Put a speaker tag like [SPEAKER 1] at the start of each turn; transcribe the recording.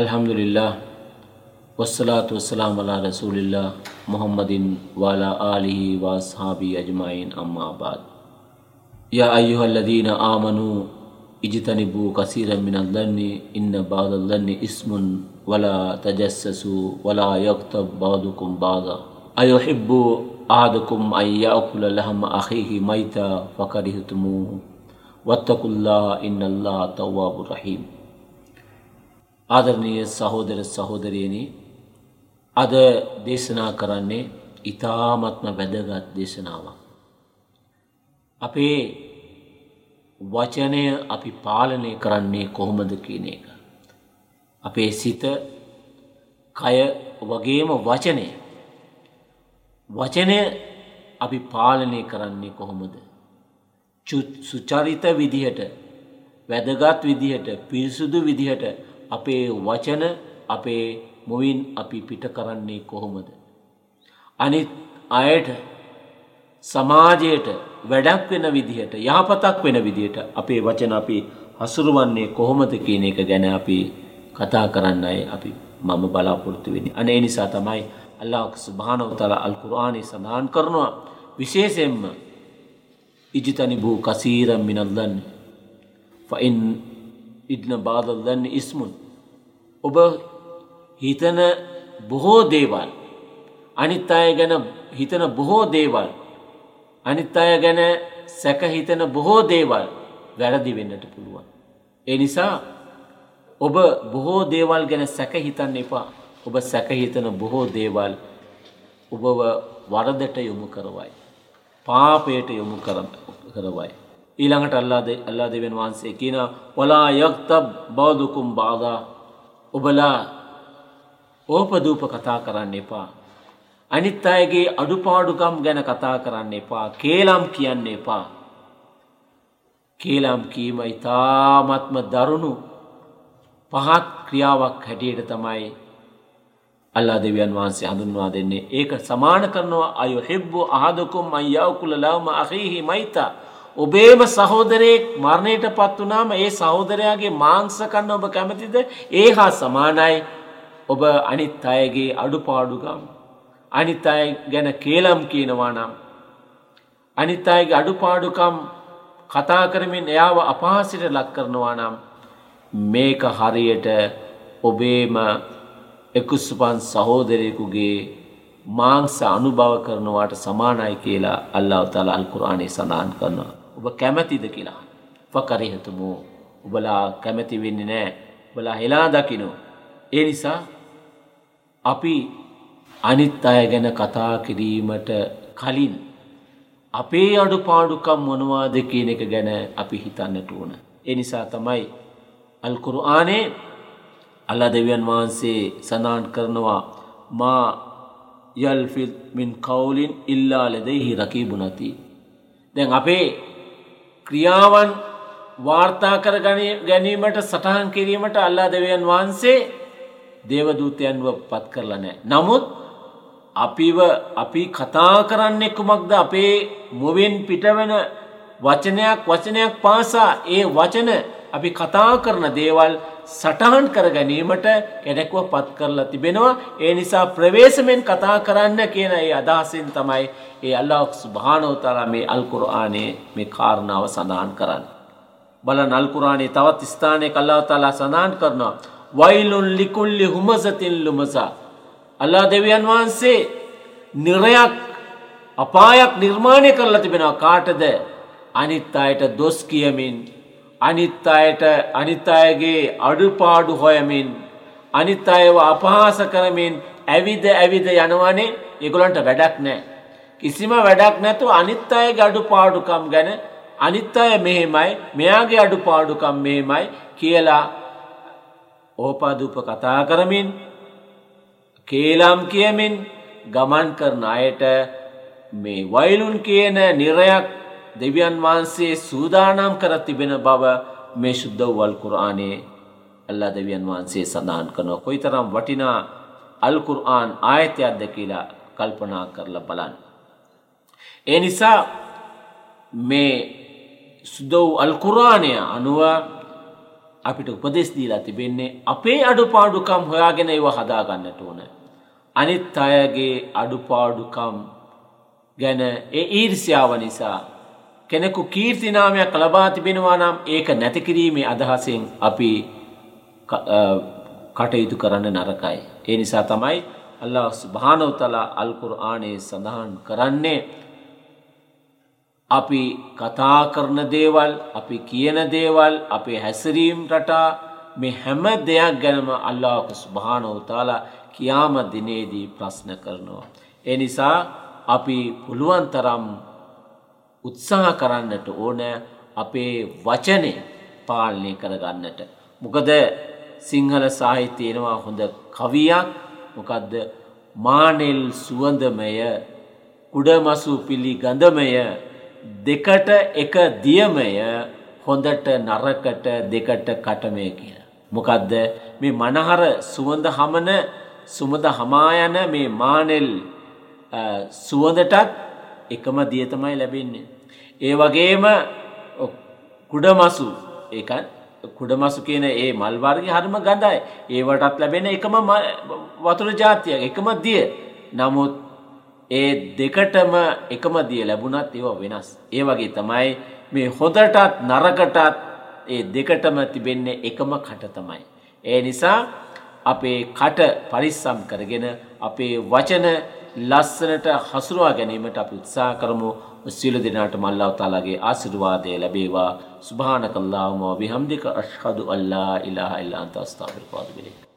[SPEAKER 1] الحمد لله والصلاة والسلام على رسول الله محمد وعلى آله وأصحابه أجمعين أما بعد يا أيها الذين آمنوا اجتنبوا كثيرا من الظن إن بعض الظن اسم ولا تجسسوا ولا يغتب بعضكم بعضا أيحب أحدكم أن يأكل لحم أخيه ميتا فكرهتموه واتقوا الله إن الله تواب رحيم ආදරණීය සහෝදර සහෝදරයනි අද දේශනා කරන්නේ ඉතාමත්ම වැදගත් දේශනාවක්. අපේ වචනය අපි පාලනය කරන්නේ කොහොමද කියන එක. අපේ සිත කය වගේම වචනය වචනය අපි පාලනය කරන්නේ කොහොමද. සුචරිත විදිහට වැදගත් විදිහට පිරිසුදු විදිහට අපේ වචන අපේ මුවින් අපි පිට කරන්නේ කොහොමද. අනිත් අයට සමාජයට වැඩක් වෙන විදිහට යහපතක් වෙන විදිහට අපේ වචන අපි හසුරුවන්නේ කොහොමද කියන එක ගැන අපි කතා කරන්නයි අපි මම බලාපොරොත්තු වෙන්නේ. අනේ නිසා තමයි අල්ලාහ් සුබ්හානහු තාලා අල් කුර්ආනයේ සඳහන් කරනවා විශේෂයෙන්ම ඉජ්තනිබූ කසීරම් මිනල් දන් ෆයින් ඉදන බාදල්දන්න ඉස්මුන්. ඔබ හිතන බොහෝ දේවල් අනිත් අය ගැන හිතන බොහෝ දේවල් අනිත් අය ගැන සැකහිතන බොහෝ දේවල් වැරදි වෙන්නට පුළුවන්. ඒ නිසා ඔබ බොහෝ දේවල් ගැන සැකහිතන්න එපා ඔබ සැකහිතන බොහෝ දේවල් ඔබව වරදට යොමු කරවයි. පාපයට යොමු කරවයි. ඊළඟට අල්ලා අල්ලා දෙවන් වහන්සේ කියන වලා යොක්තබ් බෞදුකුම් බාදා ඔබලා ඕපදූප කතා කරන්න එපා. අනිත් අයගේ අඩුපාඩුකම් ගැන කතා කරන්න එපා කේලම් කියන්න එපා. කේලම් කීම ඉතාමත්ම දරුණු පහත් ක්‍රියාවක් හැටියට තමයි අල්ලා දෙවියන් වහන්සේ හඳුන්වා දෙන්නේ ඒක සමාන කරනවා අයු හෙබ්බු අහදකුම් අයවකුල ලවම අහහිහි මයිතා ඔබේම සහෝදරයෙක් මරණයට පත් වනාම ඒ සහෝදරයාගේ මාංසකන්න ඔබ කැමතිද ඒ හා සමානයි ඔබ අනිත් අයගේ අඩුපාඩුගම්. අනිත් අය ගැන කේලම් කියනවා නම්. අනිත් අයගේ අඩුපාඩුකම් කතා කරමින් එයාව අපහාසිට ලක් කරනවා නම් මේක හරියට ඔබේම එකුස්සුපන් සහෝදරයකුගේ මාංස අනුභව කරනවාට සමානයි කියලා අල්ලා තලා අල්කුරාණේ සඳහන් කරනවා. ඔබ කැමැතිද කියලා. පකරිහතුමෝ ඔබලා කැමැති වෙන්න නෑ බලා හෙලා දකිනෝ. ඒ නිසා අපි අනිත් අය ගැන කතා කිරීමට කලින් අපේ අඩු පාඩුකම් මොනවාද කියන එක ගැන අපි හිතන්නට ඕන. එනිසා තමයි අල්කුරු ආනේ අල්ලා දෙවියන් වහන්සේ සඳහන් කරනවා මා යල්ෆිල් මින් කවුලින් ඉල්ලා ලෙදෙහි රකී බුණති. දැන් අපේ ක්‍රියාවන් වාර්තා කර ගැනීමට සටහන් කිරීමට අල්ලා දෙවයන් වහන්සේ දේවදූතයන්ව පත් කරලා නෑ. නමුත් අපිව අපි කතා කරන්නේ කුමක්ද අපේ මුවෙන් පිටවන වචනයක් වචනයක් පාසා ඒ වචන අපි කතා කරන දේවල් සටහන් කර ගැනීමට කෙනෙකුව පත් කරලා තිබෙනවා. ඒ නිසා ප්‍රවේශමෙන් කතා කරන්න කියන ඒ අදහසින් තමයි ඒ අල්ලාහ් සුබ්හානහු මේ අල් කුර්ආනයේ මේ කාරණාව සඳහන් කරන්නේ. බලන අල් කුර්ආනයේ තවත් ස්ථානයක අල්ලාහ් තාලා සඳහන් කරනවා වයිලුන් ලිකුල්ලි හුමසතින් ලුමසා අල්ලා දෙවියන් වහන්සේ නිරයක් අපායක් නිර්මාණය කරලා තිබෙනවා කාටද අනිත් අයට දොස් කියමින් අනිත් අයට අනිත් අයගේ අඩුපාඩු හොයමින් අනිත් අයව අපහාස කරමින් ඇවිද ඇවිද යනවනේ ඒගොල්ලන්ට වැඩක් නෑ. කිසිම වැඩක් නැතුව අනිත් අයගේ අඩුපාඩුකම් ගැන අනිත් අය මෙහෙමයි මෙයාගේ අඩුපාඩුකම් මෙහෙමයි කියලා ඕපාදූප කතා කරමින් කේලම් කියමින් ගමන් කරන අයට මේ වයිලුන් කියන නිරයක් දෙවියන් වහන්සේ සූදානම් කර තිබෙන බව මේ ශුද්ධ වල්කුරආනේ අල්ලා දෙවියන් වහන්සේ සඳහන් කරනවා. කොයි තරම් වටිනා අල්කුරආන් ආයතයක්ද කියලා කල්පනා කරලා බලන්න. ඒ නිසා මේ සුදව් අල්කුරාණය අනුව අපිට උපදෙස් දීලා තිබෙන්නේ අපේ අඩුපාඩුකම් හොයාගෙන ඒව හදාගන්නට ඕන. අනිත් අයගේ අඩුපාඩුකම් ගැන ඒ ඊර්ෂ්‍යාව නිසා කෙනෙකු කීර්ති නාමයක් ලබා තිබෙනවා නම් ඒක නැති කිරීමේ අදහසෙන් අපි කටයුතු කරන්න නරකයි. ඒ නිසා තමයි අල්ලාහ් සුබ්හානහු තාලා අල් කුර්ආනයේ සඳහන් කරන්නේ අපි කතා කරන දේවල්, අපි කියන දේවල්, අපේ හැසිරීම් රටා මේ හැම දෙයක් ගැනම අල්ලාහ් සුබ්හානහු තාලා කියාම දිනේදී ප්‍රශ්න කරනවා. ඒ නිසා අපි පුළුවන් තරම් උත්සාහ කරන්නට ඕන අපේ වචනය පාලනය කරගන්නට. මොකද සිංහල සාහිත්‍යයෙනවා හොඳ කවියක් මොකදද මානෙල් සුවඳමය කුඩමසු පිළි ගඳමය දෙකට එක දියමය හොඳට නරකට දෙකට කටමය කිය. මොකදද මේ මනහර සුවඳ හමන සුමද හමායන මේ මානෙල් සුවඳටත් එකම දියතමයි ලැබෙන්නේ. ඒ වගේම කුඩමසු ඒකන් කුඩමසු කියන ඒ මල්වාර්ග හරිම ගඳයි ඒවටත් ලැබෙන එකම වතුර ජාතිය එකම දිය නමුත් ඒ දෙකටම එකම දිය ලැබුණත් ඒවා වෙනස් ඒ වගේ තමයි මේ හොදටත් නරකටත් ඒ දෙකටම තිබෙන්නේ එකම කට තමයි ඒ නිසා අපේ කට පරිස්සම් කරගෙන අපේ වචන ලස්සනට හසුරුවා ගැනීමට අපි උත්සාහ කරමු. සියලු දෙනාටම අල්ලාහ් තාලාගේ ආශිර්වාදය ලැබේවා. සුබ්හානකල්ලාහුම වබිහම්දික අෂ්හදු අල්ලා ඉලාහා ඉල්ලා අන්ත අස්තග්ෆිරුක වතුබු ඉලයික.